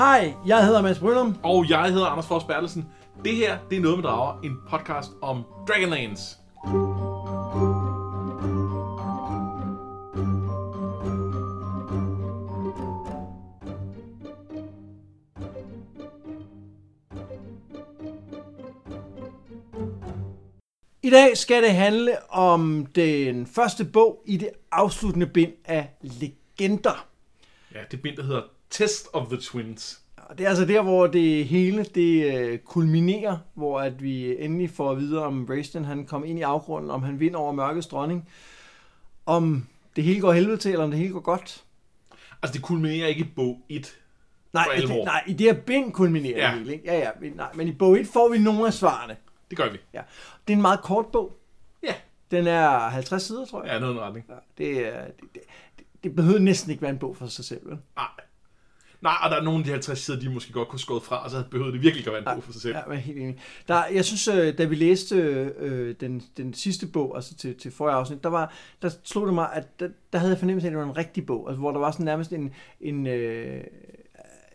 Hej, jeg hedder Mads Brynum. Og jeg hedder Anders Fors Bertelsen. Det her, det er Noget med Drager, en podcast om Dragonlance. I dag skal det handle om den første bog i det afsluttende bind af Legender. Ja, det bind, der hedder Test of the Twins. Og det er altså der, hvor det hele det øh, kulminerer, hvor at vi endelig får at vide, om Raistlin han kommer ind i afgrunden, om han vinder over mørkets dronning, om det hele går helvede til, eller om det hele går godt. Altså, det kulminerer ikke i bog 1. Nej, i det, nej, i det her bind kulminerer Ja. det hele. Ikke? Ja, ja, men- nej, men i bog 1 får vi nogle af svarene. Det gør vi. Ja. Det er en meget kort bog. Ja, Den er 50 sider, tror jeg. ja noget retning. Ja, det, det, det, det behøver næsten ikke være en bog for sig selv. Vel? Nej. Nej, og der er nogle af de 50 sider, de måske godt kunne skåret fra, og så behøvede det virkelig at være en bog for sig selv. Ja, men helt enig. Der, jeg synes, øh, da vi læste øh, den, den sidste bog, altså til, til forrige afsnit, der, var, der slog det mig, at der, der havde jeg fornemmelse af, at det var en rigtig bog, altså, hvor der var sådan nærmest en, en, øh,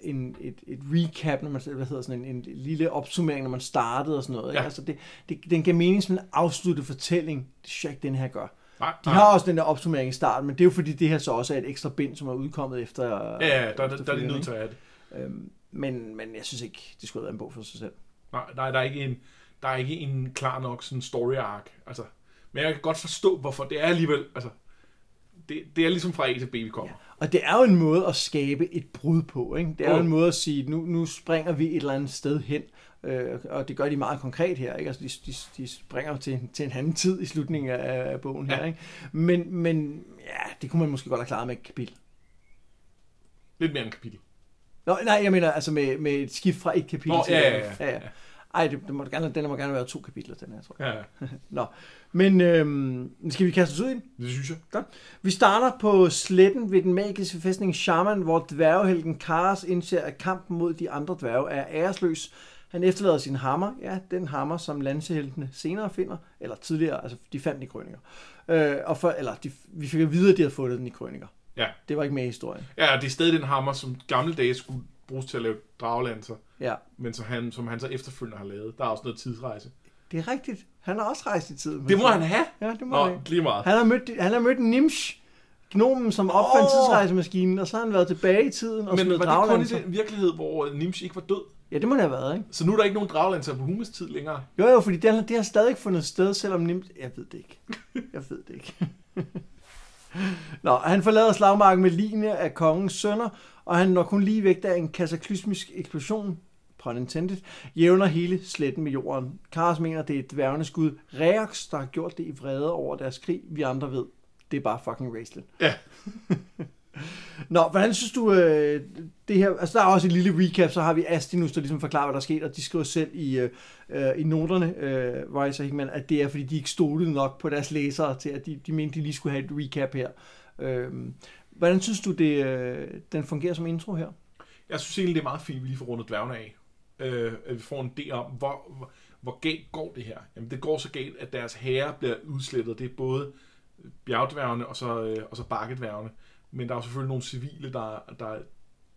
en et, et recap, når man, hvad hedder sådan en, en lille opsummering, når man startede og sådan noget. Ikke? Ja. Altså, det, det, den gav mening som en afsluttet fortælling. Det synes jeg ikke, den her gør. Nej, De nej. har også den der opsummering i starten, men det er jo fordi, det her så også er et ekstra bind, som er udkommet efter... Ja, ja, der, der, der er de nødt til at have det. Øhm, men, men jeg synes ikke, det skulle have været en bog for sig selv. Nej, nej, der er ikke en, der er ikke en klar nok sådan story arc. Altså, men jeg kan godt forstå, hvorfor det er alligevel, altså, det, det er ligesom fra A til B, vi kommer. Og det er jo en måde at skabe et brud på. Ikke? Det er jo Jo. en måde at sige, nu, nu springer vi et eller andet sted hen. Øh, og det gør de meget konkret her. Ikke? Altså, de, de, de springer til, til en anden tid i slutningen af, af bogen her. Ja. Ikke? Men, men ja, det kunne man måske godt have klaret med et kapitel. Lidt mere end kapitel. Nå, nej, jeg mener altså med, med et skift fra et kapitel Nå, til ja, ja, ja, ja, ja. Ej, det, det må gerne, den må gerne være to kapitler, den her, tror jeg. Ja, Nå, men øhm, skal vi kaste os ud i den? det synes jeg. Godt. Vi starter på sletten ved den magiske fæstning Shaman, hvor dværgehelten Karas indser, at kampen mod de andre dværge er æresløs. Han efterlader sin hammer, ja, den hammer, som lanseheltene senere finder, eller tidligere, altså de fandt den i krøniker. Øh, og for, eller de, vi fik at vide, at de havde fundet den i krøniker. Ja. Det var ikke med i historien. Ja, det er stadig den hammer, som gamle dage skulle bruges til at lave dragelanser, Ja, men så han, som han så efterfølgende har lavet. Der er også noget tidsrejse. det er rigtigt. Han har også rejst i tiden. Det må han have. Ja, det må Nå, han. lige meget. Han har mødt, han har mødt Nimsh, gnomen, som opfandt Åh! tidsrejsemaskinen, og så har han været tilbage i tiden og Men var det kun i draglanser. den virkelighed, hvor Nimsh ikke var død? Ja, det må det have været, ikke? Så nu er der ikke nogen dragelanser på Humes tid længere. Jo, jo, fordi det, har- det har stadig ikke fundet sted, selvom nemt... Jeg ved det ikke. Jeg ved det ikke. Nå, han forlader slagmarken med lignende af kongens sønner, og han når kun lige væk, da en kataklysmisk eksplosion, pun intended, jævner hele sletten med jorden. Karas mener, det er et dværgenes gud Reax, der har gjort det i vrede over deres krig. Vi andre ved, det er bare fucking Raistlin. Ja. Nå, hvordan synes du, øh, det her, altså der er også et lille recap, så har vi Astinus, der ligesom forklarer, hvad der er sket, og de skriver selv i, øh, øh, i noterne, øh, Rice og Hickman, at det er, fordi de ikke stolede nok på deres læsere til, at de, de mente, de lige skulle have et recap her. Øh, hvordan synes du, det, øh, den fungerer som intro her? Jeg synes egentlig, det er meget fint, at vi lige får rundet dværgene af. Øh, at vi får en idé om, hvor, hvor, hvor galt går det her. Jamen, det går så galt, at deres herre bliver udslettet. Det er både bjergdværgene og så, øh, og så bakkedværgene. Men der er selvfølgelig nogle civile, der, der,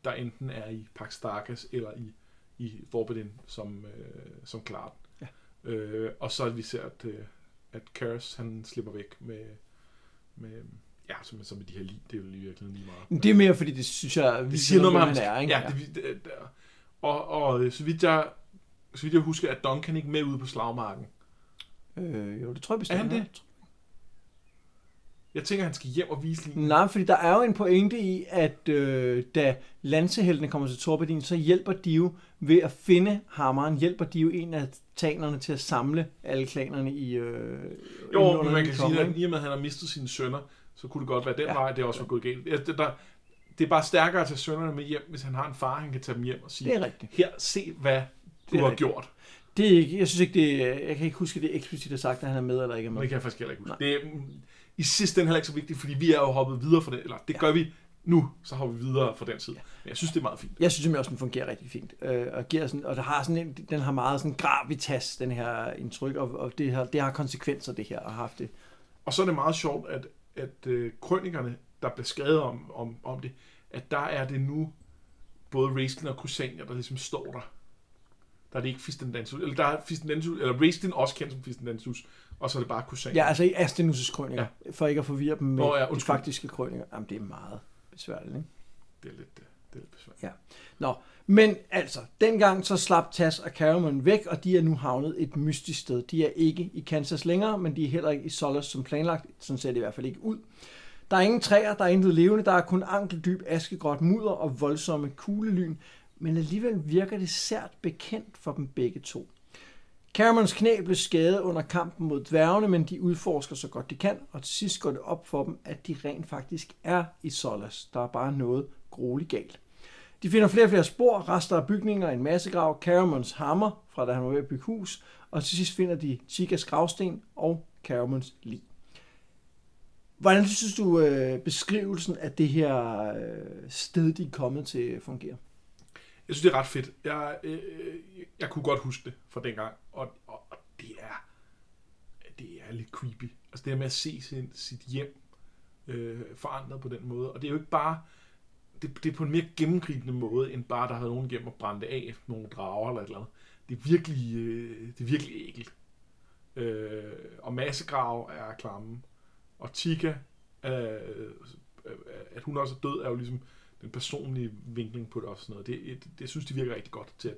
der enten er i Pax Starkas eller i, i Forbidden, som, øh, som klarer den. Ja. Øh, og så at vi ser, at, øh, at Karis, han slipper væk med, med ja, som, som med de her lig. Det er jo lige virkelig lige meget. Det er mere, fordi det synes jeg, Det siger noget om ham. han er, ikke? Ja, det, det, det, og, og øh, så vidt jeg så vidt jeg husker, at Duncan ikke med ude på slagmarken. Øh, jo, det tror jeg Er bestemt. han det? Jeg tænker, han skal hjem og vise linjen. Nej, fordi der er jo en pointe i, at øh, da lanseheltene kommer til Torbadin, så hjælper de jo ved at finde hammeren, hjælper de jo en af tanerne til at samle alle klanerne i øh, Jo, men man kan sige, at i og med, at han har mistet sine sønner, så kunne det godt være den Ja. vej, det også var gået galt. Ja, Det, der, det er bare stærkere at tage sønnerne med hjem, hvis han har en far, han kan tage dem hjem og sige, Det er rigtigt. her, se hvad du er har rigtigt. gjort. Det er ikke, jeg synes ikke, det er, jeg kan ikke huske, det er eksplicit er sagt, at han er med eller ikke er med. det kan jeg faktisk heller ikke huske. Det er, mm, I sidste ende heller ikke så vigtigt, fordi vi er jo hoppet videre fra den, eller det gør vi nu, så hopper vi videre fra den tid. Men jeg synes, det er meget fint. Jeg synes simpelthen også, den fungerer rigtig fint. Øh, og, giver sådan, og det har sådan en, den har meget sådan gravitas, den her indtryk, og, og det, har, det har konsekvenser, det her, og har haft det. Og så er det meget sjovt, at, at øh, krønikerne, der bliver skrevet om, om, om det, at der er det nu både Raistlin og Crusania, der ligesom står der. Der er det ikke Fistendansus, eller der er Fistendansus, eller Raistlin også kendt som Fistendansus, og så er det bare Crusania. Ja, altså i Astenus' krøninger, ja. for ikke at forvirre dem med Nå, ja, de faktiske krøninger. Jamen, det er meget besværligt, ikke? Det er lidt, øh, det er lidt besværligt. Ja. Nå, men altså, dengang så slap Tas og Caramon væk, og de er nu havnet et mystisk sted. De er ikke i Kansas længere, men de er heller ikke i Solace som planlagt. Sådan ser det i hvert fald ikke ud. Der er ingen træer, der er intet levende, der er kun ankeldyb askegråt mudder og voldsomme kuglelyn, men alligevel virker det sært bekendt for dem begge to. Camerons knæ blev skadet under kampen mod dværgene, men de udforsker så godt de kan, og til sidst går det op for dem, at de rent faktisk er i Solas. Der er bare noget grueligt galt. De finder flere og flere spor, rester af bygninger, en massegrav, Caramons hammer, fra da han var ved at bygge hus, og til sidst finder de Chikas gravsten og Caramons lig. Hvordan synes du øh, beskrivelsen af det her øh, sted, de er kommet til, fungerer? Jeg synes, det er ret fedt. Jeg, øh, øh, jeg kunne godt huske det fra dengang, og, og, og det er det er lidt creepy. Altså det her med at se sin, sit hjem øh, forandret på den måde. Og det er jo ikke bare, det, det er på en mere gennemgribende måde, end bare, der har været nogen hjem og brændt af, nogle drager eller et eller andet. Det er virkelig, øh, det er virkelig ægelt. Øh, og massegrav er klamme. Og Tika, øh, øh, at hun også er død, er jo ligesom den personlige vinkling på det også. Sådan noget. Det, det, det, synes, det virker rigtig godt til, at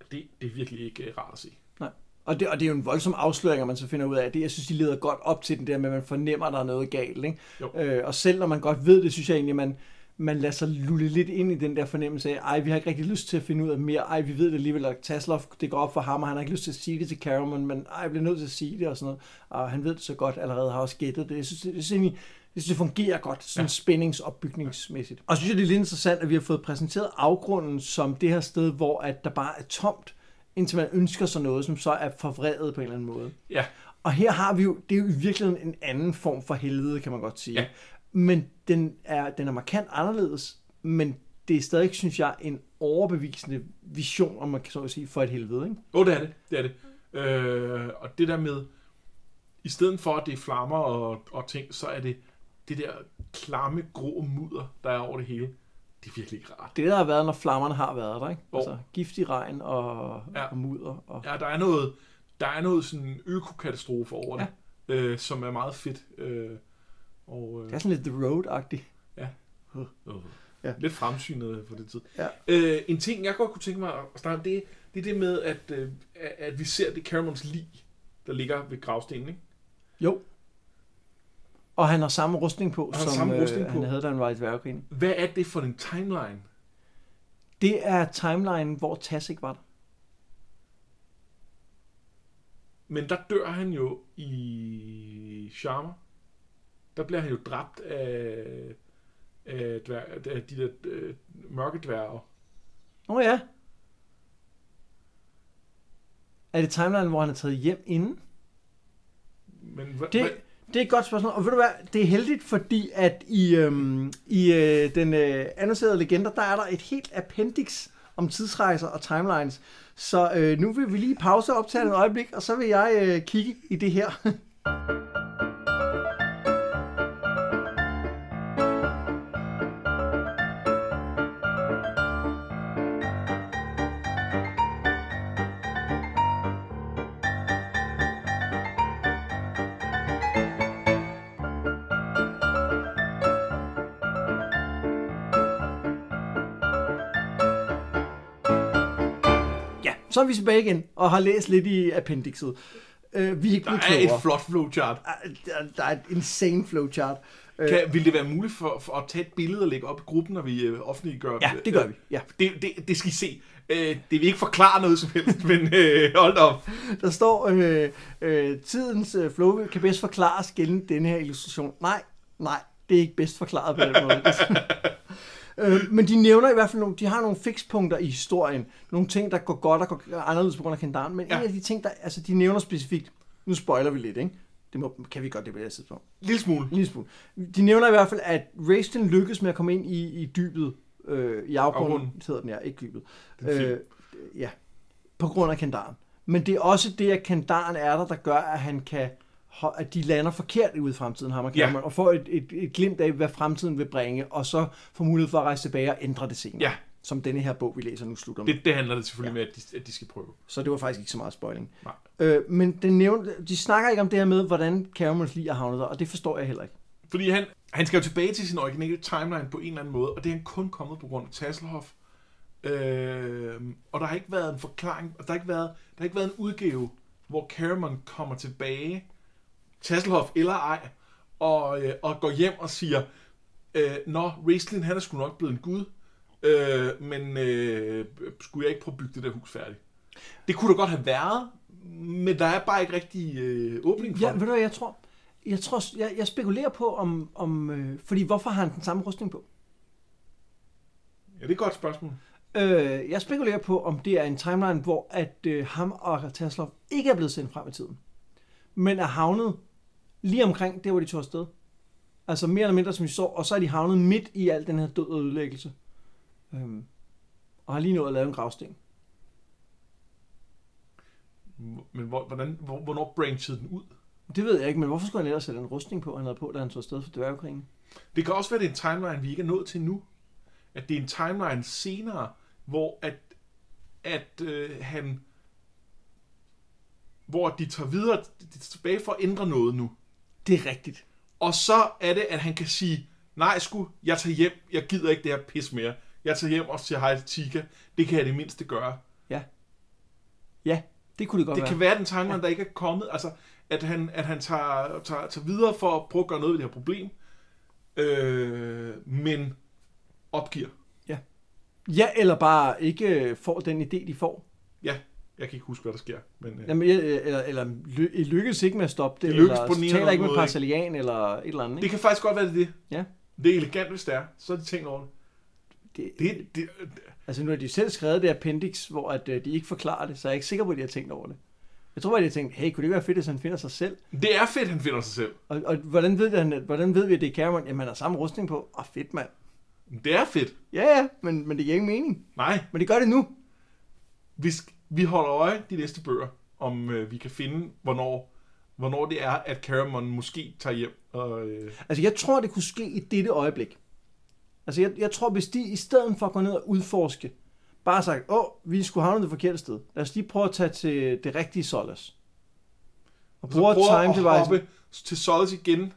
at det, det er virkelig ikke øh, rart at se. Nej. Og det, og det er jo en voldsom afsløring, at man så finder ud af, det, jeg synes, de leder godt op til den der med, at man fornemmer, at der er noget galt. Ikke? Jo. Øh, og selv når man godt ved det, synes jeg egentlig, man, man lader sig lulle lidt ind i den der fornemmelse af, ej, vi har ikke rigtig lyst til at finde ud af mere, ej, vi ved det alligevel, at Tasloff, det går op for ham, og han har ikke lyst til at sige det til Cameron, men ej, jeg bliver nødt til at sige det og sådan noget, og han ved det så godt allerede, har også gættet det. Jeg synes, det, jeg synes, egentlig, jeg synes, det fungerer godt, sådan ja. spændingsopbygningsmæssigt. Og så synes jeg, det er lidt interessant, at vi har fået præsenteret afgrunden som det her sted, hvor at der bare er tomt, indtil man ønsker sig noget, som så er forvredet på en eller anden måde. Ja, Og her har vi jo, det er jo i virkeligheden en anden form for helvede, kan man godt sige. Ja. Men den er, den er markant anderledes, men det er stadig, synes jeg, en overbevisende vision, om man kan så at sige, for et helvede. Ikke? Jo, det er det. det, er det. Øh, og det der med, i stedet for at det er flammer og, og ting, så er det det der klamme, grå mudder, der er over det hele. Det er virkelig ikke rart. Det der har været, når flammerne har været der. Ikke? Jo. Altså, giftig regn og, Ja. og mudder. Og... Ja, der er noget, der er noget sådan økokatastrofe over det, øh, som er meget fedt. Øh, og, øh, Det er sådan lidt The Road-agtigt. øh, Ja. Lidt fremsynet på det tid. Ja. Øh, en ting, jeg godt kunne tænke mig at starte, det, det er det med, at, øh, at- at vi ser det Caramons lig, der ligger ved gravstenen. Ikke? Jo. Og han har samme rustning på, Han som samme rustning øh, på. han havde, da han var i dværgekrigen. Hvad er det for en timeline? Det er timeline, hvor Tas ikke var der. Men der dør han jo i Charmer. Der bliver han jo dræbt af, af, dvær, af de der øh, mørke dværge. Nå ja. Er det timeline, hvor han er taget hjem inden? Men hva, Det, hva, det er et godt spørgsmål. Og ved du hvad, det er heldigt, fordi at i, øhm, i øh, den øh, annoncerede legender, der er der et helt appendix om tidsrejser og timelines. Så øh, nu vil vi lige pause optagelsen et øjeblik, og så vil jeg øh, kigge i det her. så er vi tilbage igen og har læst lidt i appendixet. Øh, vi er ikke der er klogere. et flot flowchart. Der, der er et insane flowchart. Øh, Kan, vil det være muligt for, for at tage et billede og lægge op i gruppen, når vi øh, offentliggør Ja, det gør vi. Ja. Det, det, det skal I se. Øh, det vil ikke forklare noget som helst, men øh, hold op. Der står, øh, øh, tidens øh, flow kan bedst forklares gennem denne her illustration. Nej, nej, det er ikke bedst forklaret på den måde. øh, men de nævner i hvert fald nogle, de har nogle fikspunkter i historien. Nogle ting, der går godt og går anderledes på grund af Kendaren. Men ja. En af de ting, der, altså de nævner specifikt, nu spoiler vi lidt, ikke? Det må, kan vi godt det på det tidspunkt. Lille smule. Lille smule. De nævner i hvert fald, at Raistin lykkes med at komme ind i, i dybet, øh, i afgrunden, Afgrunden. hedder den ja, ikke dybet. Øh, ja, på grund af Kandaren. Men det er også det, at Kandaren er der, der gør, at han kan at de lander forkert ude i fremtiden, ham og Ja. Cameron, og får et, et, et glimt af, hvad fremtiden vil bringe, og så får mulighed for at rejse tilbage og ændre det senere. Ja, som denne her bog, vi læser nu, slutter om. Det, det handler det selvfølgelig ja. med, at de, at de skal prøve. Så det var faktisk ikke så meget spoiling. Nej. Øh, men den nævnte, de snakker ikke om det her med, hvordan Caramels lige er havnet der, og det forstår jeg heller ikke. Fordi han, han skal jo tilbage til sin originale timeline på en eller anden måde, og det er han kun kommet på grund af Tasselhoff. Øh, og der har ikke været en forklaring, og der har ikke været, der har ikke været en udgave, hvor Caramon kommer tilbage, Tasselhoff eller ej, og, øh, og går hjem og siger, øh, Nå, Raistlin, han er sgu nok blevet en gud, øh, men øh, skulle jeg ikke prøve at bygge det der hus færdigt? Det kunne da godt have været, men der er bare ikke rigtig øh, åbning for Ja, det. ved du jeg tror, jeg, tror, jeg, jeg spekulerer på, om, om øh, fordi hvorfor har han den samme rustning på? Ja, det er et godt spørgsmål. Øh, jeg spekulerer på, om det er en timeline, hvor at øh, ham og Taslov ikke er blevet sendt frem i tiden, men er havnet lige omkring der, hvor de tog afsted. Altså mere eller mindre, som vi så, og så er de havnet midt i al den her død og ødelæggelse. Øhm, og har lige nået at lave en gravsten. Men hvor, hvordan, hvor, hvornår branchede den ud? Det ved jeg ikke, men hvorfor skulle han ellers sætte en rustning på, han havde på, da han tog afsted for dværgekrigen? Det kan også være, det er en timeline, vi ikke er nået til nu. At det er en timeline senere, hvor at, at øh, han... Hvor de tager videre de tager tilbage for at ændre noget nu. Det er rigtigt. Og så er det, at han kan sige, nej sgu, jeg tager hjem, jeg gider ikke det her pis mere. Jeg tager hjem og siger hej til Tika. Det kan jeg det mindste gøre. Ja. Ja, det kunne det godt Det være. kan være den timeline, der ikke er kommet. Altså, at han, at han tager, tager, tager videre for at prøve at gøre noget ved det her problem. Øh, men opgiver. Ja, eller bare ikke øh, får den idé, de får. Ja, jeg kan ikke huske, hvad der sker. Men, øh, Jamen, eller, eller ly- I lykkes ikke med at stoppe det, Det lykkes eller på den ene taler ikke med Parsalian, eller et eller andet. det Ikke? kan faktisk godt være, det det. Ja. Det er elegant, hvis det er. Så er de tænkt over det. Det, det, det Altså nu har de selv skrevet det appendix, hvor at, øh, de ikke forklarer det, så jeg er ikke sikker på, at de har tænkt over det. Jeg tror bare, de har tænkt, hey, kunne det ikke være fedt, hvis han finder sig selv? det er fedt, han finder sig selv. Og, og hvordan, ved det, han, hvordan ved vi, at det er Cameron? Jamen, han har samme rustning på. Åh, fedt, mand. Det er fedt. Ja, ja, men, men det giver ikke mening. Nej, Men det gør det nu. vi, vi holder øje de næste bøger, om øh, vi kan finde, hvornår, hvornår det er, at Caramon måske tager hjem. Og, øh, Altså, jeg tror, det kunne ske i dette øjeblik. Altså, jeg, jeg tror, hvis de i stedet for at gå ned og udforske, bare sagt, åh, vi skulle havne det forkerte sted. Lad os lige prøve at tage til det rigtige Solace. Og bruge prøver time device. til Solace igen,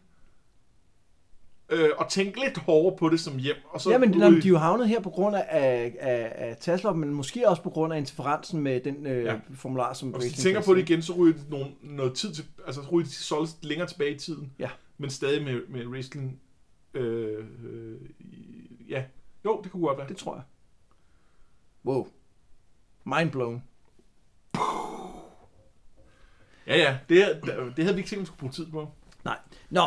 øh, og tænke lidt hårdere på det som hjem. Og så Ja, men ud jamen, i- de er jo havnet her på grund af, af, af, Taslov, men måske også på grund af interferensen med den øh, Ja. formular, som Og hvis de tænker på det igen, så ryger de nogle, noget tid til, altså så ryger de Solis længere tilbage i tiden. Ja. Men stadig med, med wrestling. Øh, øh, ja, jo, det kunne godt være. Det tror jeg. Wow. Mind blown. Ja, ja, det, det havde vi ikke tænkt, vi skulle bruge tid på. Nej. Nå,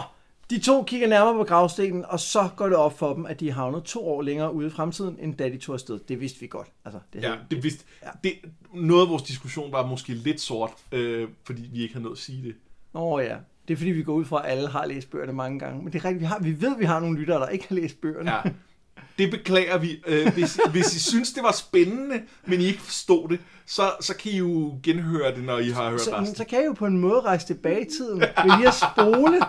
de to kigger nærmere på gravstenen, og så går det op for dem, at de er havnet to år længere ude i fremtiden, end da de tog afsted. Det vidste vi godt. Altså, det Ja, havde- det vidste. Ja. Det, noget af vores diskussion var måske lidt sort, øh, fordi vi ikke havde nået at sige det. Nå ja, det er fordi, vi går ud fra, at alle har læst bøgerne mange gange. Men det er rigtigt, vi, har, vi ved, at vi har nogle lyttere, der ikke har læst bøgerne. Ja. Det beklager vi. Øh, hvis, hvis I synes, det var spændende, men I ikke forstod det, så, så kan I jo genhøre det, når I har hørt Så, resten. så kan I jo på en måde rejse tilbage i tiden, ved lige at spole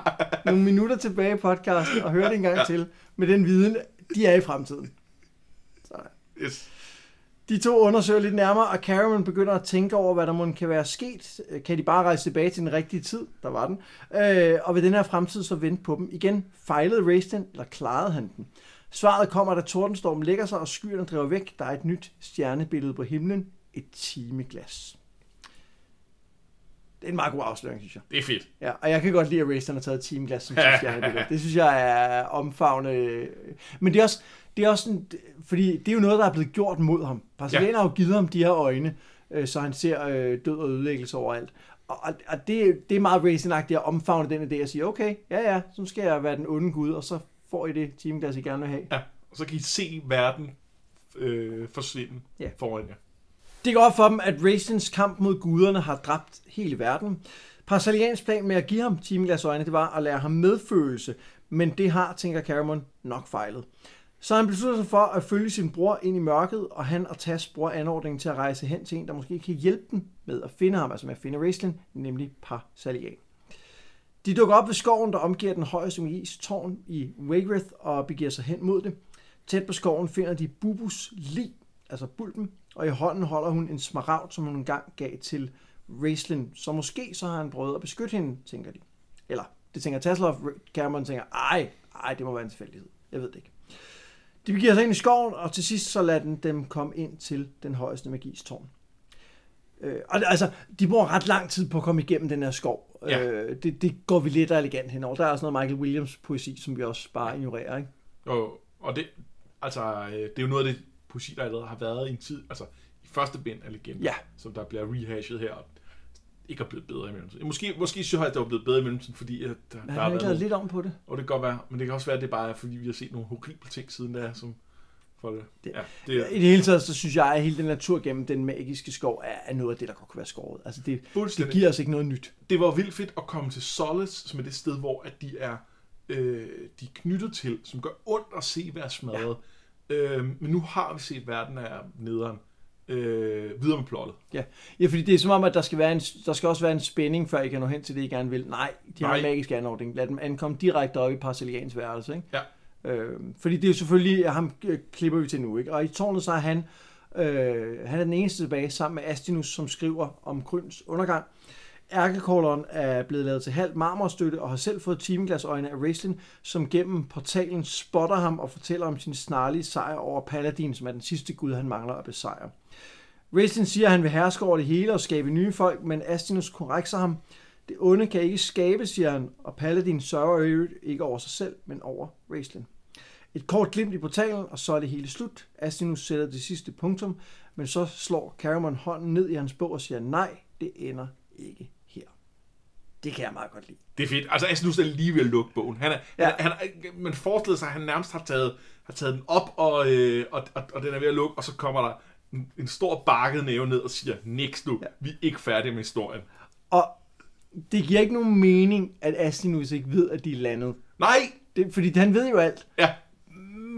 nogle minutter tilbage i podcasten og høre det en gang ja. til, med den viden, de er i fremtiden. Sådan. Yes. De to undersøger lidt nærmere, og Caravan begynder at tænke over, hvad der må kan være sket. Kan de bare rejse tilbage til den rigtige tid? Der var den. Øh, og ved den her fremtid så vente på dem. Igen, fejlede Raistin, eller klarede han den? Svaret kommer, da tordenstormen lægger sig, og skyerne driver væk. Der er et nyt stjernebillede på himlen. Et timeglas. Det er en meget god afsløring, synes jeg. Det er fedt. Ja, og jeg kan godt lide, at Raistin har taget timeglas som stjernebillede. Det synes jeg er omfavnende. Men det er også, det er også sådan, fordi det er jo noget, der er blevet gjort mod ham. Brasilianer ja. har jo givet ham de her øjne, øh, så han ser øh, død og ødelæggelse overalt. Og, og, og det, det er meget racing at omfavne den idé og sige, okay, ja ja, så skal jeg være den onde gud, og så får I det timeglas, I gerne vil have. Ja, og så kan I se verden øh, forsvinde Ja. foran jer. Det går op for dem, at Racins kamp mod guderne har dræbt hele verden. Parsalians plan med at give ham timeglasøjne, det var at lære ham medfølelse, men det har, tænker Caramon, nok fejlet. Så han beslutter sig for at følge sin bror ind i mørket, og han og Tas bruger anordningen til at rejse hen til en, der måske kan hjælpe dem med at finde ham, altså med at finde Raistlin, nemlig Parsalian. De dukker op ved skoven, der omgiver den højeste magis tårn i Wagrith og begiver sig hen mod det. Tæt på skoven finder de Bubus lig, altså bulben, og i hånden holder hun en smaragd, som hun engang gav til Raislin. Så måske så har han prøvet at beskytte hende, tænker de. Eller, det tænker Tassler, Cameron tænker, ej, ej, det må være en tilfældighed. Jeg ved det ikke. De begiver sig ind i skoven, og til sidst så lader den dem komme ind til den højeste magis tårn. Øh, og altså, de bruger ret lang tid på at komme igennem den her skov. Ja. Øh, det, det går vi lidt og elegant henover. Der er også noget Michael Williams poesi, som vi også bare ignorerer, ikke? Og, og det, altså, øh, det er jo noget af det poesi, der allerede har været i en tid, altså i første bind af legenden, Ja. som der bliver rehashet her, og ikke er blevet bedre i mellemtiden. Måske, måske synes jeg, at det var blevet bedre i mellemtiden, fordi at der, Men der har været lidt om på det. og det kan godt være, men det kan også være, at det bare er, fordi vi har set nogle horrible ting siden da, som for det. Det- Ja, det I det hele taget, så synes jeg, at hele den natur gennem den magiske skov er, er noget af det, der godt kunne være skåret. Altså, det, det giver os ikke noget nyt. det var vildt fedt at komme til Solace, som er det sted, hvor at de er, øh, de er knyttet til, som gør ondt at se være smadret. Ja. Øh, men nu har vi set, at verden er nederen. Øh, videre med plottet. Ja. ja, fordi det er som om, at der skal, være en, der skal også være en spænding, før I kan nå hen til det, I gerne vil. Nej, de har Nej. en magisk anordning. Lad dem ankomme direkte op i Parcelians værelse. Ikke? Ja. Øh, fordi det er jo selvfølgelig, ham øh, klipper vi til nu. Ikke? Og i tårnet så er han, øh, han er den eneste tilbage sammen med Astinus, som skriver om Kryns undergang. Ærkekåleren er blevet lavet til halvt marmorstøtte og har selv fået timeglasøjne af Raistlin, som gennem portalen spotter ham og fortæller om sin snarlige sejr over Paladin, som er den sidste gud, han mangler at besejre. Raistlin siger, at han vil herske over det hele og skabe nye folk, men Astinus korrekser ham. Det onde kan ikke skabe, siger han, og Paladin sørger øvrigt ikke over sig selv, men over Raislin. Et kort glimt i portalen, og så er det hele slut. Astinus sætter det sidste punktum, men så slår Caramon hånden ned i hans bog og siger, nej, det ender ikke her. Det kan jeg meget godt lide. Det er fedt. Altså, Asnus er lige ved at lukke bogen. Han er, Ja. han, han, man forestiller sig, at han nærmest har taget, har taget den op, og, øh, og, og, og den er ved at lukke, og så kommer der en, en stor bakket næve ned og siger, niks nu, ja. vi er ikke færdige med historien. Og det giver ikke nogen mening, at Astinus ikke ved, at de er landet. Nej! Det, fordi han ved jo alt. Ja,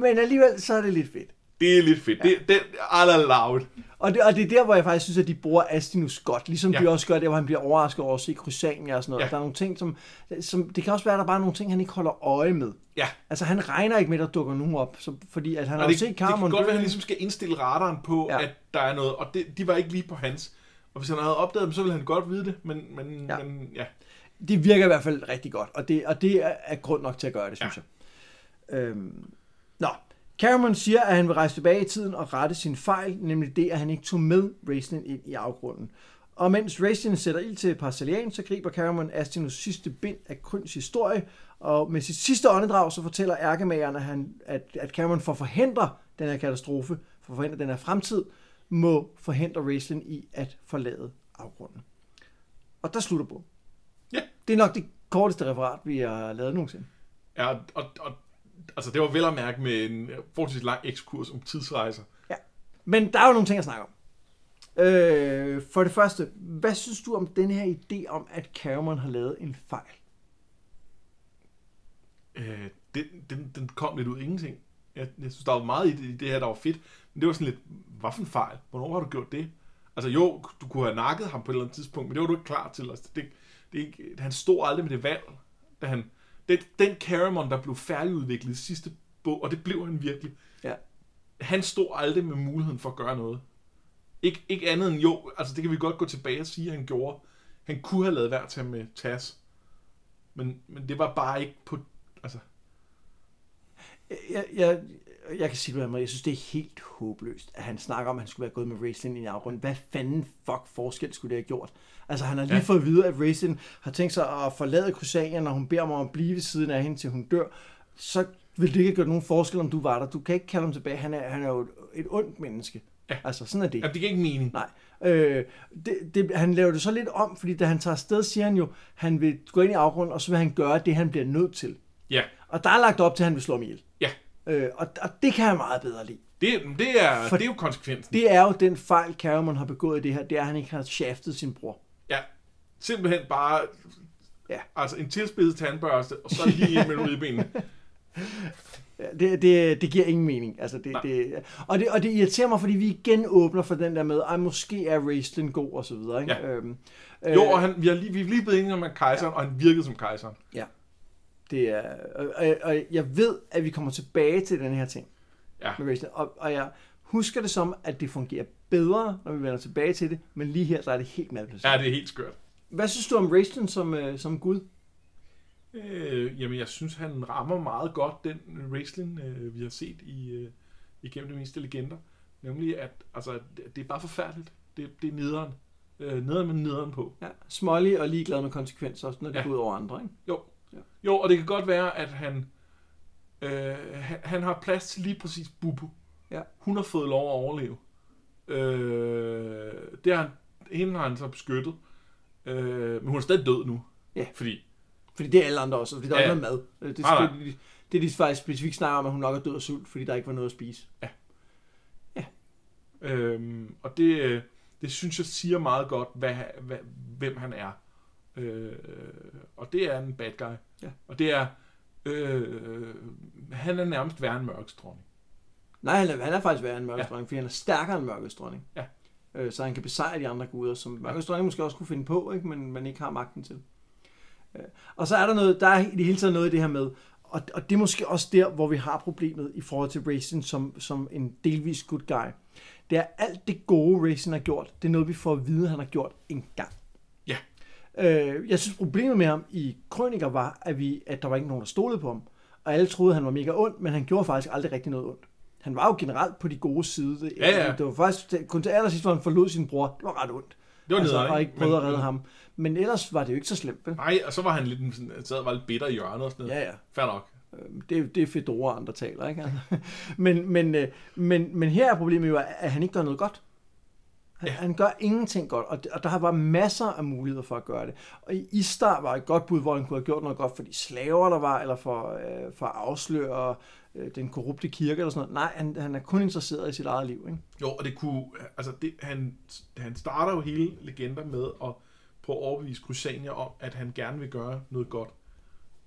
Men alligevel så er det lidt fedt. det er lidt fedt. Ja. Det, det er loud. Og det, og det er der, hvor jeg faktisk synes, at de bruger Astinus godt. Ligesom ja. De også gør det, hvor han bliver overrasket over at se Crysania og sådan noget. Ja. Der er nogle ting, som, som... Det kan også være, at der bare er nogle ting, han ikke holder øje med. Ja. Altså, han regner ikke med, at der dukker nogen op. Så, fordi at han har Og jo det, set det kan Carmen godt være, at han ligesom skal indstille radaren på, ja. at der er noget, og det, de var ikke lige på hans. Og hvis han havde opdaget dem, så ville han godt vide det, men, men, Ja. men ja. Det virker i hvert fald rigtig godt. Og det, og det er, er grund nok til at gøre det, synes Ja. jeg. Øhm, nå. Cameron siger, at han vil rejse tilbage i tiden og rette sin fejl, nemlig det, at han ikke tog med Raislin ind i afgrunden. Og mens Raislin sætter ild til Parcelian, så griber Cameron Astinus sidste bind af Kryns historie, og med sit sidste åndedrag, så fortæller ærkemageren, at, han, at, at Cameron for at forhindre den her katastrofe, for at forhindre den her fremtid, må forhindre Raislin i at forlade afgrunden. Og der slutter bogen. Ja. Det er nok det korteste referat, vi har lavet nogensinde. ja og, og, altså det var vel at mærke med en forholdsvis lang ekskurs om tidsrejser. Men der er jo nogle ting at snakke om. Øh, for det første, hvad synes du om den her idé om, at Cameron har lavet en fejl? øh, den, den, den kom lidt ud af ingenting. Jeg, jeg synes, der var meget i det, i det her, der var fedt. Men det var sådan lidt, hvad for en fejl? Hvornår har du gjort det? Altså jo, du kunne have nakket ham på et eller andet tidspunkt, men det var du ikke klar til. Altså, det, det ikke, han stod aldrig med det valg, da han... Den, den Caramon, der blev færdigudviklet i sidste bog, og det blev han virkelig. Ja. Han stod aldrig med muligheden for at gøre noget. Ikke, ikke andet end jo, altså det kan vi godt gå tilbage og sige, at han gjorde. Han kunne have lavet værd til med Tas. Men, men det var bare ikke på... Altså, Jeg, jeg, jeg kan sige det, jeg synes, det er helt håbløst, at han snakker om, at han skulle være gået med Raislin i afgrunden. Hvad fanden fuck forskel skulle det have gjort? Altså, han har lige ja. Fået at vide, at Raislin har tænkt sig at forlade Crusania, når hun beder mig om at blive ved siden af hende, til hun dør. Så vil det ikke gjort nogen forskel, om du var der. Du kan ikke kalde ham tilbage. Han er, han er jo et, et ondt menneske. Ja. Altså, sådan er det. Ja, det giver ikke mening. Nej. Øh, det, det, han laver det så lidt om, fordi da han tager afsted, siger han jo, han vil gå ind i afgrunden, og så vil han gøre det, han bliver nødt til. Ja, Og der er lagt op til, at han vil slå ham ihjel. ja. Øh, og, og det kan jeg meget bedre lide. Det, det, er, For- det er jo konsekvensen. Det er jo den fejl, Cameron har begået i det her, det er, at han ikke har shaftet sin bror. Ja, simpelthen bare Ja. altså en tilspidset tandbørste, og så lige ind mellem ribbenene. Ja, Det, det, det giver ingen mening. Altså det, Nej. det, og, det, og det irriterer mig, fordi vi igen åbner for den der med, at måske er Raistlin god og så videre. Ikke? Ja. Øhm, Jo, og han, vi, har lige, vi er lige blevet enige om, at kejseren, og han virkede som kejseren. Ja. Det er, og, og, og jeg ved, at vi kommer tilbage til den her ting. Ja. med wrestling. Og, og jeg husker det som, at det fungerer bedre, når vi vender tilbage til det, men lige her, der er det helt malplaceret. Ja, det er helt skørt. Hvad synes du om wrestling som, øh, som gud? Øh, jamen, jeg synes, han rammer meget godt den wrestling, øh, vi har set i, øh, igennem de meste legender. Nemlig, at altså, det, det er bare forfærdeligt. Det, det er nederen. Øh, nederen med nederen på. Ja, smålig og ligeglad med konsekvenser, også når det Ja. går ud over andre. Ikke? Jo. Ja. Jo, og det kan godt være, at han, øh, han, han har plads til lige præcis Bubu. Ja. Hun har fået lov at overleve. Øh, det har han, hende har han så beskyttet. Øh, men hun er stadig død nu. Ja. Fordi, Fordi det er alle andre også, fordi der Ja, er ja. ikke noget mad. Øh, Det, Nej, nej. det, det, de faktisk specifikt snakker om, at hun nok er død af sult, fordi der ikke var noget at spise. øh, og det, øh, det synes jeg siger meget godt, hvad, hvad, hvem han er. Øh, og det er en bad guy. Ja. Og det er, øh, han er nærmest værre en mørkets dronning. Nej, han er, han er faktisk værre end Mørkets Ja. Dronning, fordi han er stærkere end Mørkets Dronning. Ja. Øh, så han kan besejre de andre guder, som Mørkets Dronning måske også kunne finde på, ikke? Men, men ikke har magten til. Øh, Og så er der noget, der er i det hele taget noget i det her med, og, og det er måske også der, hvor vi har problemet i forhold til Racing som, som en delvis good guy. Det er alt det gode, Racing har gjort, det er noget, vi får at vide, han har gjort en gang. Øh, jeg synes, problemet med ham i Krøniker var, at, vi, at der var ikke nogen, der stolede på ham. Og alle troede, han var mega ond, men han gjorde faktisk aldrig rigtig noget ondt. Han var jo generelt på de gode side. Det, Ja, ja. det var faktisk kun til allersidst, hvor han forlod sin bror. Det var ret ondt. Det var altså, nederen, og ikke prøvede at Men- redde ham. Men ellers var det jo ikke så slemt, vel? Nej, og så var han lidt sådan, sad og var lidt bitter i hjørnet og sådan noget. Ja, ja. Fair nok. Øhm, Det, er- det er Fedora, andre taler, ikke? Men, men, øh, men, men her er problemet jo, at han ikke gør noget godt. Han, ja. Han gør ingenting godt, og, og der har været masser af muligheder for at gøre det. Og i Istar var et godt bud, hvor han kunne have gjort noget godt for de slaver, der var, eller for, øh, for at afsløre øh, den korrupte kirke, eller sådan noget. Nej, han, han er kun interesseret i sit eget liv, ikke? Jo, og det kunne, altså det, han, han starter jo hele legender med at prøve at overbevise Crusania om, at han gerne vil gøre noget godt.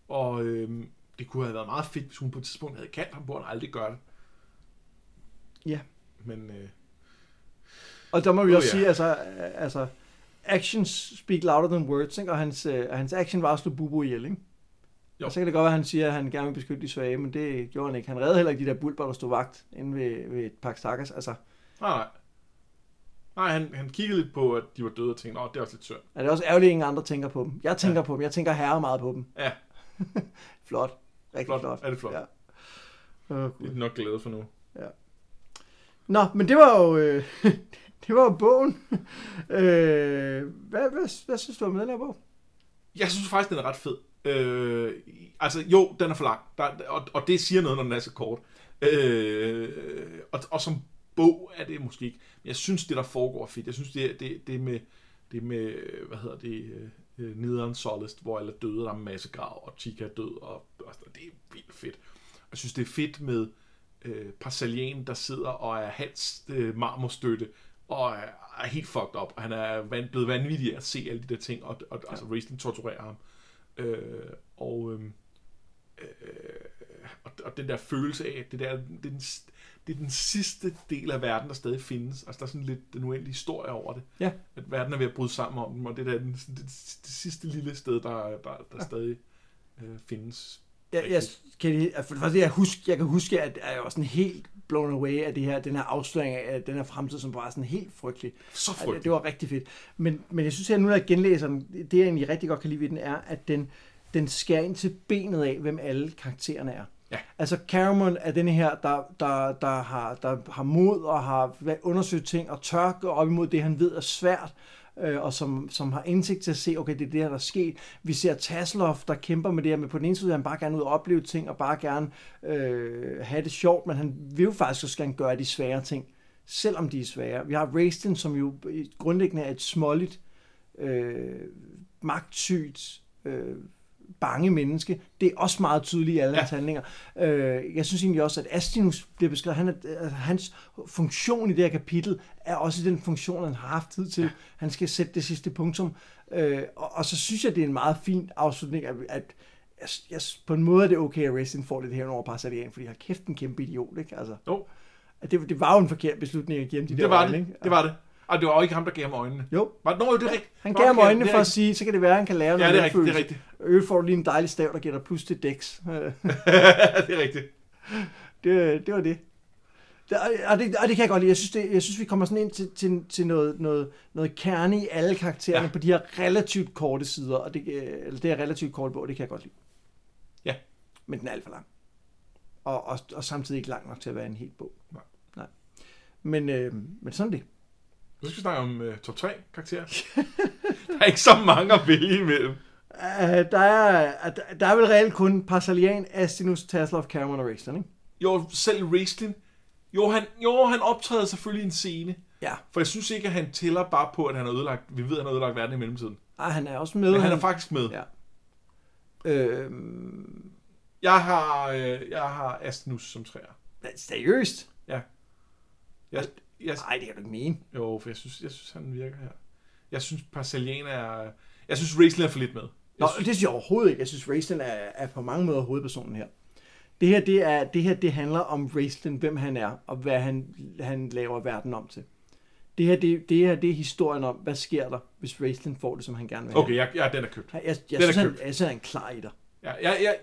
Og øhm, det kunne have været meget fedt, hvis hun på et tidspunkt havde kaldt ham på, at han aldrig gør det. Ja. Men øh, Og der må vi Oh, også ja. sige, altså, altså, actions speak louder than words, ikke? og hans, øh, hans action var at slå Bubu ihjel, ikke? Jo. Og så kan det godt være, at han siger, at han gerne vil beskytte de svage, men det gjorde han ikke. Han reddede heller ikke de der bulber, der stod vagt inde ved, ved Pax Takas. Altså, nej, nej. Nej, han, han kiggede lidt på, at de var døde og tænkte, åh, det er også lidt synd. er det også ærgerligt, at ingen andre tænker på dem. Jeg tænker Ja. ja. på dem. Jeg tænker herre meget på dem. Ja, Flot. Rigtig flot. flot. Er det flot? Ja. Ja. Oh, Det er nok glade for nu. Nå, men det var jo, øh, det var bogen. øh, hvad, hvad, hvad synes du om den her bog? Jeg synes faktisk, den er ret fed. Øh, altså, jo, den er for lang, der, og, og det siger noget, når den er så kort. Øh, og, og som bog er det måske ikke. Men jeg synes, det der foregår er fedt. Jeg synes, det, det, det med, det med, hvad hedder det, øh, nederen Solist, hvor alle døde, der er en masse grav, og Chica er død, og, og det er vildt fedt. Jeg synes, det er fedt med øh, Parsalien, der sidder og er hans øh, marmorstøtte, og er, helt fucked up. Han er van, blevet vanvittig at se alle de der ting, og, og ja. altså Racing torturerer ham. Øh, og, øh, øh, og, og den der følelse af, at det, der, det, er den, det er den sidste del af verden, der stadig findes. Altså der er sådan lidt den uendelige historie over det. Ja. At verden er ved at bryde sammen om dem, og det er den, det, det sidste lille sted, der, der, der ja. stadig øh, findes. Jeg, jeg, kan for det første, jeg, huske, jeg kan huske, at jeg var sådan helt blown away af det her, den her afsløring af den her fremtid, som bare er sådan helt frygtelig. Så Ja, det, frygteligt. det var rigtig fedt. Men, men jeg synes, at nu når jeg genlæser den, det jeg egentlig rigtig godt kan lide ved den, er, at den, den skærer ind til benet af, hvem alle karaktererne er. Ja. Altså Caramon er denne her, der, der, der, har, der har mod og har undersøgt ting og tør gå op imod det, han ved er svært, øh, og som, som har indsigt til at se, okay, det er det her, der er sket. Vi ser Tasloff, der kæmper med det her, men på den ene side vil han bare gerne ud og opleve ting, og bare gerne øh, have det sjovt, men han vil jo faktisk også gerne gøre de svære ting, selvom de er svære. Vi har Raistin, som jo grundlæggende er et småligt, øh, magtsygt, øh, bange menneske. Det er også meget tydeligt i alle Ja. hans handlinger. Øh, jeg synes egentlig også, at Astinus bliver beskrevet, han er, altså, hans funktion i det her kapitel er også den funktion, han har haft tid til. Ja. Han skal sætte det sidste punktum. Øh, og, og så synes jeg, det er en meget fin afslutning, at, at jeg, jeg, på en måde er det okay, at Racing får det her over Parsalian, fordi har kæft en kæmpe idiot, ikke? Altså, Jo, at det, det var jo en forkert beslutning at give ham de der det var øjne, det. ikke? Det var det. Og det var jo ikke ham, der gav ham øjnene. Jo, Var, nå, jo, det er rigtigt. han gav ham øjnene for at sige, så kan det være, at han kan lære Ja, noget det er rigtigt, det er rigtigt. Øvrigt får du lige en dejlig stav, der giver dig plus til dæks. det er rigtigt. det, det var det. Det, og, det, og det kan jeg godt lide. Jeg synes, det, jeg synes vi kommer sådan ind til, til, til noget, noget, noget kerne i alle karaktererne ja. På de her relativt korte sider. Og det, øh, eller det er relativt kort bog, det kan jeg godt lide. Ja. Men den er alt for lang. Og, og, og samtidig ikke lang nok til at være en helt bog. Nej. Nej. Men, øh, men sådan det. Nu skal vi snakke om uh, top 3 karakterer. der er ikke så mange at vælge imellem. Uh, der, er, der, der er vel reelt kun Parsalian, Astinus, Tasselhoff, Cameron og Raistlin, ikke? Jo, selv Raistlin. Jo, han, jo, han optræder selvfølgelig i en scene. Ja. For jeg synes ikke, at han tæller bare på, at han har ødelagt, vi ved, at han har ødelagt verden i mellemtiden. Ej, han er også med. Men han er faktisk med. Ja. Øhm, Jeg har, øh, jeg har Astinus som træer. seriøst? Jeg, jeg, Nej, det kan du ikke mene. jo, for jeg synes, jeg synes, han virker her. Jeg synes, Parcelian er... Jeg synes, Raistlin er for lidt med. Nå, Jeg det synes jeg overhovedet ikke. Jeg synes, Raistlin er, er på mange måder hovedpersonen her. Det her, det, er, det her, det handler om Raistlin, hvem han er, og hvad han, han laver verden om til. Det her, det, det her, det er historien om, hvad sker der, hvis Raistlin får det, som han gerne vil have. Okay, jeg, ja, den er købt. Jeg, jeg, jeg, Den er synes, han, købt. jeg synes, han er en klar i dig. Ja, jeg, jeg,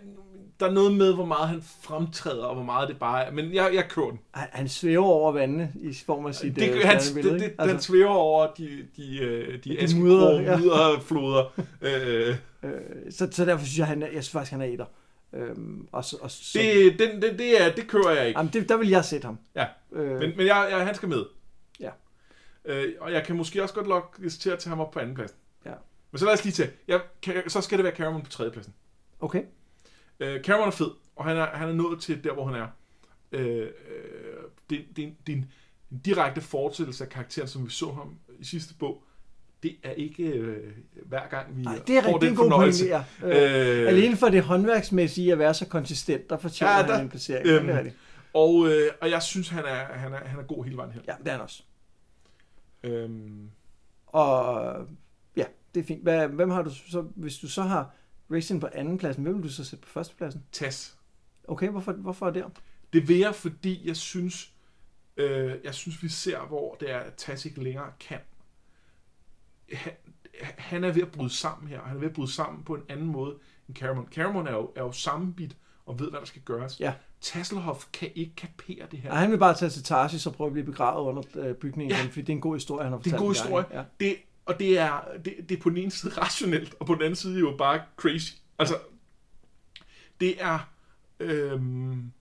der er noget med, hvor meget han fremtræder, og hvor meget det bare er. Men jeg, jeg kører den. Han, han svæver over vandene i form af sit Det, øh, han, det, det, den svæver over de, de, øh, de, De de mudder, ja. mudderfloder. øh, Øh, så, så derfor synes jeg, han er, jeg synes faktisk, han er etter. Øhm, og så, og så, det, den, det, det, er, det kører jeg ikke. jamen, det, der vil jeg sætte ham. Ja, Øh, men, men jeg, jeg, han skal med. Ja. Øh, og jeg kan måske også godt lokke til at tage ham op på anden pladsen. Ja. Men så lad os lige tage. Jeg, kan, så skal det være Cameron på tredje pladsen. okay. Øh, Cameron er fed, og han er, han er nået til der, hvor han er. Øh, øh, det, det, det er en, en direkte fortsættelse af karakteren, som vi så ham i sidste bog. Det er ikke øh, hver gang, vi Nej, det er får rigtig den en god fornøjelse. pointe, ja. Øh, Øh, Alene for det håndværksmæssige at være så konsistent, der fortjener Ja, der- han en placering. øhm, Øhm, det er rigtigt. og, øh, og jeg synes, han er, han, er, han er god hele vejen her. Ja, det er han også. Øhm, Og ja, det er fint. Hvad, hvem har du så, hvis du så har Racing på anden pladsen, hvem vil du så sætte på første pladsen? Tas. Okay, hvorfor, hvorfor er det? Det vil jeg, fordi jeg synes, øh, jeg synes, vi ser, hvor det er, at Tas ikke længere kan. Han, han er ved at bryde sammen her. Han er ved at bryde sammen på en anden måde end Cameron. Cameron er jo, er jo sammenbit og ved, hvad der skal gøres. Ja. Tasselhoff kan ikke kapere det her. Ja, han vil bare tage til Tarsis og prøve at blive begravet under øh, bygningen Ja. fordi det er en god historie, han har Det er en fortalt god historie. Ja. Det, og det er, det, det er på den ene side rationelt, og på den anden side jo bare crazy. Altså, det er... Øhm,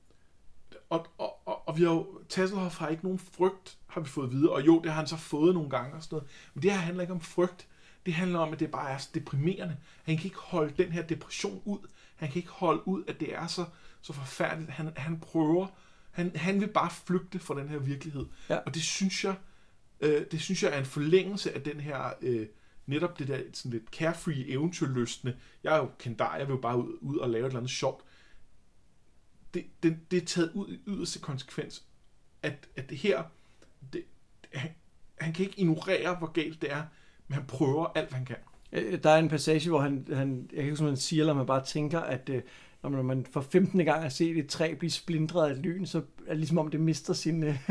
og, og, og, og vi har jo... Tasselhoff har ikke nogen frygt, har vi fået videre. Og jo, det har han så fået nogle gange og sådan noget. Men det her handler ikke om frygt. Det handler om, at det bare er så deprimerende. Han kan ikke holde den her depression ud. Han kan ikke holde ud, at det er så, så forfærdeligt. Han, han prøver... Han, han vil bare flygte fra den her virkelighed. Ja. Og det synes jeg... Øh, det synes jeg er en forlængelse af den her... Øh, netop det der sådan lidt carefree eventyrlystende. Jeg er jo kendar, jeg vil jo bare ud, ud og lave et eller andet sjovt. Det, det, det er taget ud i yderste konsekvens, at, at det her, det, han, han kan ikke ignorere, hvor galt det er, men han prøver alt, hvad han kan. Øh, der er en passage, hvor han, han jeg kan ikke huske, om han siger, eller man bare tænker, at øh, når man, for 15. gang har set et træ blive splindret af et lyn, så er det ligesom om det mister sin, øh,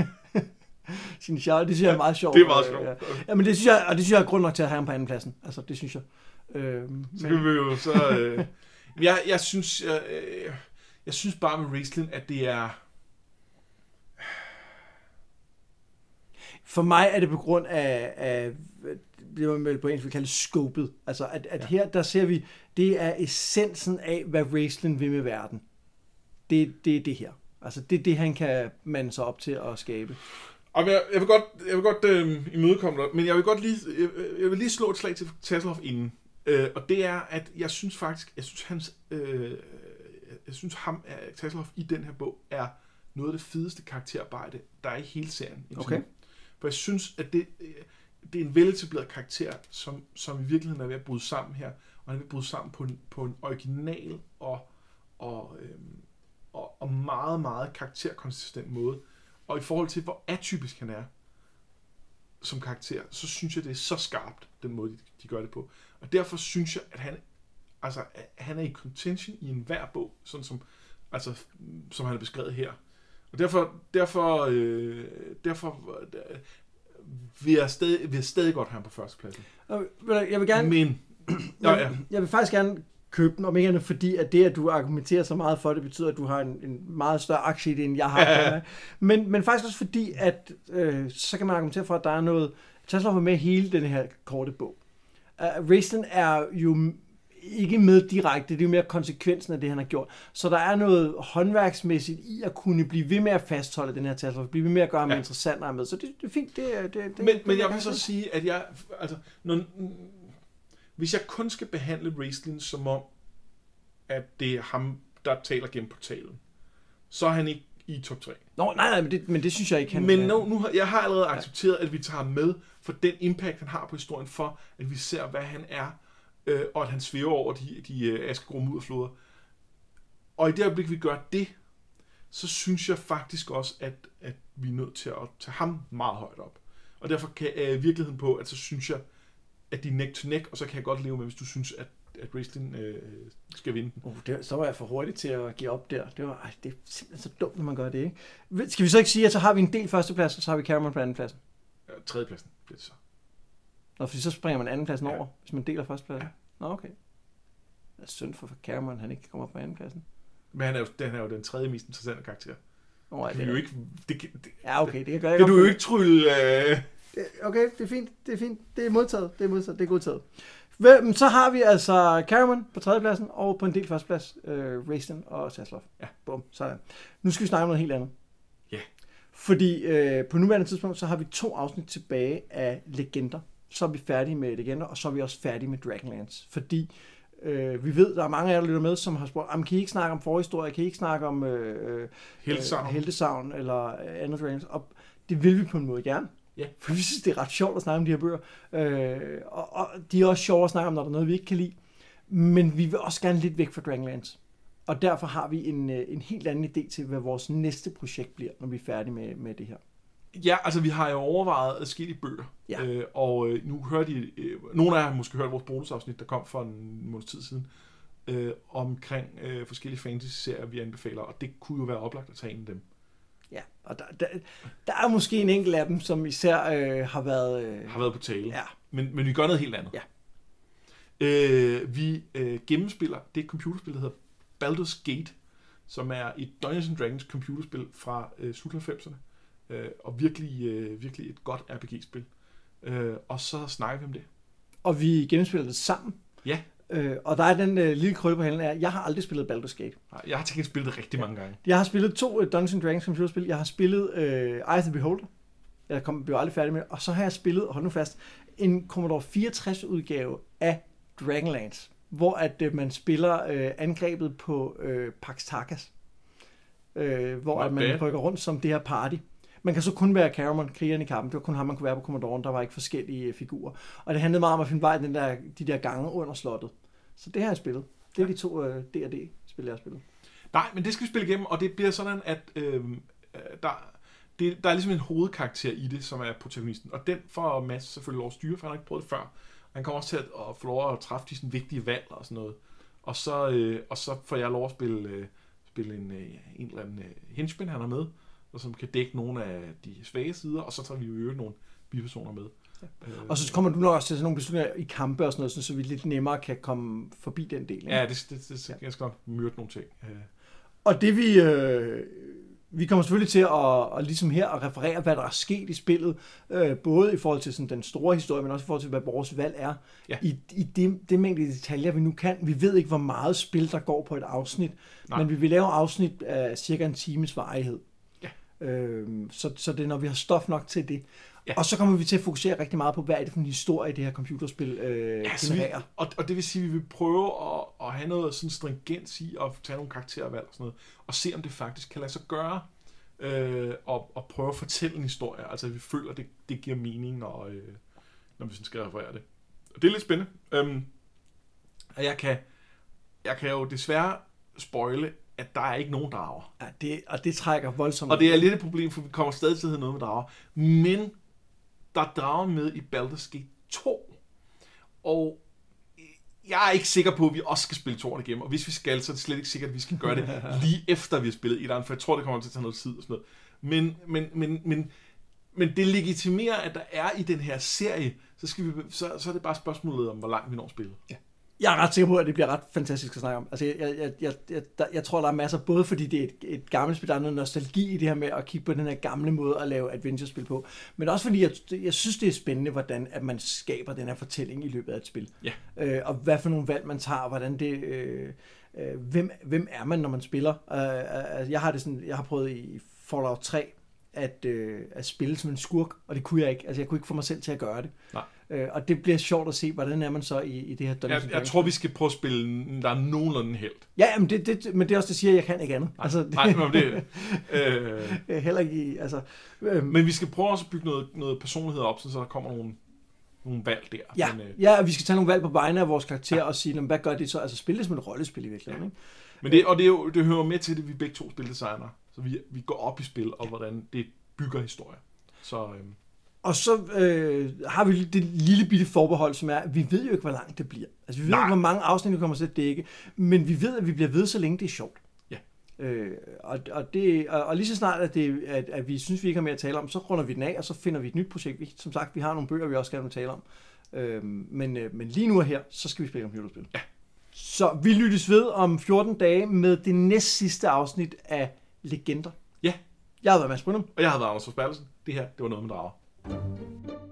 sin charme. Det synes jeg er meget sjovt. Det er meget sjovt. Ja. ja, men det synes jeg, og det synes jeg er grund nok til at have ham på anden pladsen. Altså, det synes jeg. Øh, Så kan vi jo så... Øh, jeg, jeg, synes, jeg, øh, jeg synes bare med Raistlin, at det er... For mig er det på grund af, af det var vel på engelsk, vi kalder skopet. Altså, at, at ja. her, der ser vi, det er essensen af, hvad Raistlin vil med verden. Det, det er det her. Altså, det er det, han kan mande sig op til at skabe. Og jeg, jeg vil godt, jeg vil godt øh, imødekomme dig, men jeg vil godt lige, jeg, jeg vil lige slå et slag til Tasselhoff inden. Øh, og det er, at jeg synes faktisk, jeg synes hans, øh, jeg synes ham, øh, Tasselhoff i den her bog, er noget af det fedeste karakterarbejde, der er i hele serien. Okay. For jeg synes, at det, øh, det er en veletableret karakter, som, som i virkeligheden er ved at bryde sammen her, og han er ved at bryde sammen på en, på en original og, og, øhm, og, og meget, meget karakterkonsistent måde. Og i forhold til, hvor atypisk han er som karakter, så synes jeg, det er så skarpt, den måde, de, gør det på. Og derfor synes jeg, at han, altså, at han er i contention i enhver bog, sådan som, altså, som han er beskrevet her. Og derfor, derfor, øh, derfor øh, vil, jeg stadig, vil jeg stadig godt have ham på førstepladsen. Jeg vil gerne, Men, ja, ja. jeg vil faktisk gerne købe den, om ikke andet fordi, at det, at du argumenterer så meget for det, betyder, at du har en, en meget større aktie i det, end jeg har. Ja. Men, men faktisk også fordi, at øh, så kan man argumentere for, at der er noget... Tesla var med hele den her korte bog. Uh, Raistlin er jo ikke med direkte, det er jo mere konsekvensen af det, han har gjort. Så der er noget håndværksmæssigt i at kunne blive ved med at fastholde den her Tesla, blive ved med at gøre ham ja. interessant med. Så det, det er fint. Det, det, det, men, det, men jeg vil så sige, at jeg, altså, når, hvis jeg kun skal behandle Raistlin som om, at det er ham, der taler gennem portalen, så er han ikke i top 3. Nå, nej, nej, men det, men det synes jeg ikke, han Men nu, nu har, jeg har allerede accepteret, at vi tager ham med for den impact, han har på historien, for at vi ser, hvad han er, øh, og at han svæver over de, de øh, askegrå mudderfloder. Og i det øjeblik, vi gør det, så synes jeg faktisk også, at, at vi er nødt til at tage ham meget højt op. Og derfor kan jeg øh, virkeligheden på, at så synes jeg, at de er neck to neck, og så kan jeg godt leve med, hvis du synes, at, at Raistlin øh, skal vinde den. Uh, det, så var jeg for hurtig til at give op der. Det, var, ej, det er simpelthen så dumt, når man gør det, ikke? Skal vi så ikke sige, at så har vi en del førsteplads, og så har vi Cameron på andenpladsen? Ja, tredjepladsen bliver det så. Nå, fordi så springer man andenpladsen ja. over, hvis man deler førstepladsen? Ja. Nå, okay. Det er synd for Cameron, han ikke kommer på andenpladsen. Men han er jo, han er jo den tredje mest interessante karakter. Oh, det, det er jo ikke... Det, det, ja, okay, det kan gøre. Det, det du jo ikke trylle... Øh... Okay, det er fint, det er fint. Det er modtaget, det er modtaget, det er godtaget. Hvem, så har vi altså Cameron på tredjepladsen, og på en del førsteplads, øh, Raistin og Saslov. Ja. Bum, sådan. Nu skal vi snakke om noget helt andet. Ja. Yeah. Fordi øh, på nuværende tidspunkt, så har vi to afsnit tilbage af Legender. Så er vi færdige med Legender, og så er vi også færdige med Dragonlance. Fordi øh, vi ved, der er mange af jer, der lytter med, som har spurgt, kan I ikke snakke om forhistorie, kan I ikke snakke om øh, øh, Heldesavn. Øh, Heldesavn eller øh, andet? Og det vil vi på en måde gerne. Ja. For vi synes, det er ret sjovt at snakke om de her bøger. Øh, og, og de er også sjove at snakke om, når der er noget, vi ikke kan lide. Men vi vil også gerne lidt væk fra Dragonlance. Og derfor har vi en, øh, en helt anden idé til, hvad vores næste projekt bliver, når vi er færdige med, med det her. Ja, altså vi har jo overvejet adskillige bøger. Ja. Øh, og øh, nu hørte I, øh, nogle af jer har måske hørt vores bonusafsnit, der kom for en måneds tid siden, øh, omkring øh, forskellige fantasy-serier, vi anbefaler, og det kunne jo være oplagt at tage en af dem. Ja, og der, der, der er måske en enkelt af dem, som især øh, har været... Øh, har været på tale. Ja. Men, men vi gør noget helt andet. Ja. Øh, vi øh, gennemspiller det computerspil, der hedder Baldur's Gate, som er et Dungeons Dragons computerspil fra øh, slut 90'erne. Øh, og virkelig, øh, virkelig et godt RPG-spil. Øh, og så snakker vi om det. Og vi gennemspiller det sammen. Ja. Øh, og der er den øh, lille krølle på halen, at jeg har aldrig spillet Baldur's Gate. Nej, jeg har tænkt spillet det rigtig mange gange. Jeg har spillet to uh, Dungeons Dragons computerspil. Jeg har spillet øh, Eye the Beholder. Jeg kom, blev aldrig færdig med Og så har jeg spillet, hold nu fast, en Commodore 64 udgave af Dragonlance, hvor at øh, man spiller øh, angrebet på øh, Pax Tarkas. Øh, hvor at man rykker rundt som det her party. Man kan så kun være Cameron, krigeren i kampen. Det var kun ham, man kunne være på Commodore. Der var ikke forskellige øh, figurer. Og det handlede meget om at finde vej den der, de der gange under slottet. Så det har jeg spillet. Det er ja. de to uh, D&D-spil, jeg har spillet. Nej, men det skal vi spille igennem, og det bliver sådan, at øh, der, det, der er ligesom en hovedkarakter i det, som er protagonisten. Og den får Mads selvfølgelig lov at styre, for han har ikke prøvet det før. Han kommer også til at, at få lov at træffe de sådan vigtige valg og sådan noget. Og så, øh, og så får jeg lov at spille, øh, spille en, øh, en eller anden øh, henchman, han har med, og som kan dække nogle af de svage sider, og så tager vi jo nogle bipersoner med. Ja. Og så kommer du nok også til sådan nogle beslutninger i kampe og sådan noget, så vi lidt nemmere kan komme forbi den del. Ikke? Ja, det, det, det, jeg skal nok myrde nogle ting. Og det vi, øh, vi kommer selvfølgelig til at, at ligesom her at referere, hvad der er sket i spillet, øh, både i forhold til sådan den store historie, men også i forhold til, hvad vores valg er. Ja. I, i det, det mængde detaljer, vi nu kan. Vi ved ikke, hvor meget spil, der går på et afsnit, Nej. men vi vil lave afsnit af cirka en times varighed. Ja. Øh, så, så det er, når vi har stof nok til det. Ja. Og så kommer vi til at fokusere rigtig meget på, hvad er det for en historie, det her computerspil øh, ja, genererer. Vi, og, og det vil sige, at vi vil prøve at, at have noget sådan stringens i at tage nogle karaktervalg og sådan noget, og se om det faktisk kan lade sig gøre, øh, og, og prøve at fortælle en historie. Altså at vi føler, at det, det giver mening, når, øh, når vi sådan skal referere det. Og det er lidt spændende. Øhm, og jeg kan, jeg kan jo desværre spoile, at der er ikke nogen drager. Ja, det, og det trækker voldsomt. Og det er lidt et problem, for vi kommer stadig til at have noget med drager. Men der er drager med i Baldur's Gate 2. Og jeg er ikke sikker på, at vi også skal spille 2'eren igennem. Og hvis vi skal, så er det slet ikke sikkert, at vi skal gøre det lige efter, vi har spillet 1'eren, for jeg tror, det kommer til at tage noget tid og sådan noget. Men, men, men, men, men det legitimerer, at der er i den her serie, så, skal vi, så, så er det bare spørgsmålet om, hvor langt vi når spillet. Ja. Jeg er ret sikker på, at det bliver ret fantastisk at snakke om. Altså, jeg, jeg, jeg, jeg, der, jeg tror, der er masser, både fordi det er et, et gammelt spil, der er noget nostalgi i det her med at kigge på den her gamle måde at lave adventure-spil på, men også fordi jeg, jeg synes, det er spændende, hvordan at man skaber den her fortælling i løbet af et spil. Ja. Øh, og hvad for nogle valg man tager, hvordan det... Øh, øh, hvem, hvem er man, når man spiller? Øh, øh, jeg har det sådan, jeg har prøvet i Fallout 3 at, øh, at spille som en skurk, og det kunne jeg ikke. Altså, jeg kunne ikke få mig selv til at gøre det. Nej. Øh, og det bliver sjovt at se, hvordan er man så i, i det her Dungeons Jeg, jeg tror, vi skal prøve at spille, der er nogenlunde held. Ja, men det, det, men det er også det, siger, at jeg kan ikke andet. Nej, altså, det, nej men det... Øh, heller ikke i, altså... Øh, men vi skal prøve også at bygge noget, noget personlighed op, så der kommer nogle, nogle valg der. ja, Men, øh, ja, vi skal tage nogle valg på vegne af vores karakter ja. og sige, "Nå, men hvad gør det så? Altså spille det som et rollespil i virkeligheden, ikke? men det, og det, er jo, det hører med til det, vi er begge to spildesigner. Så vi, vi går op i spil, og hvordan det bygger historie. Så øh, Og så øh, har vi det lille bitte forbehold, som er, at vi ved jo ikke, hvor langt det bliver. Altså, vi ved Nej. ikke, hvor mange afsnit vi kommer til at dække, men vi ved, at vi bliver ved, så længe det er sjovt. Ja. Øh, og, og, det, og, og lige så snart, at, det, at, at vi synes, vi ikke har mere at tale om, så runder vi den af, og så finder vi et nyt projekt. Vi, som sagt, vi har nogle bøger, vi også gerne vil tale om. Øh, men, øh, men lige nu og her, så skal vi spille computerspil. Ja. Så vi lyttes ved om 14 dage med det næst sidste afsnit af Legender. Ja. Jeg har været Mads Brynum. og jeg har været Anders Forsbergelsen. Det her, det var noget med drager. Thank you.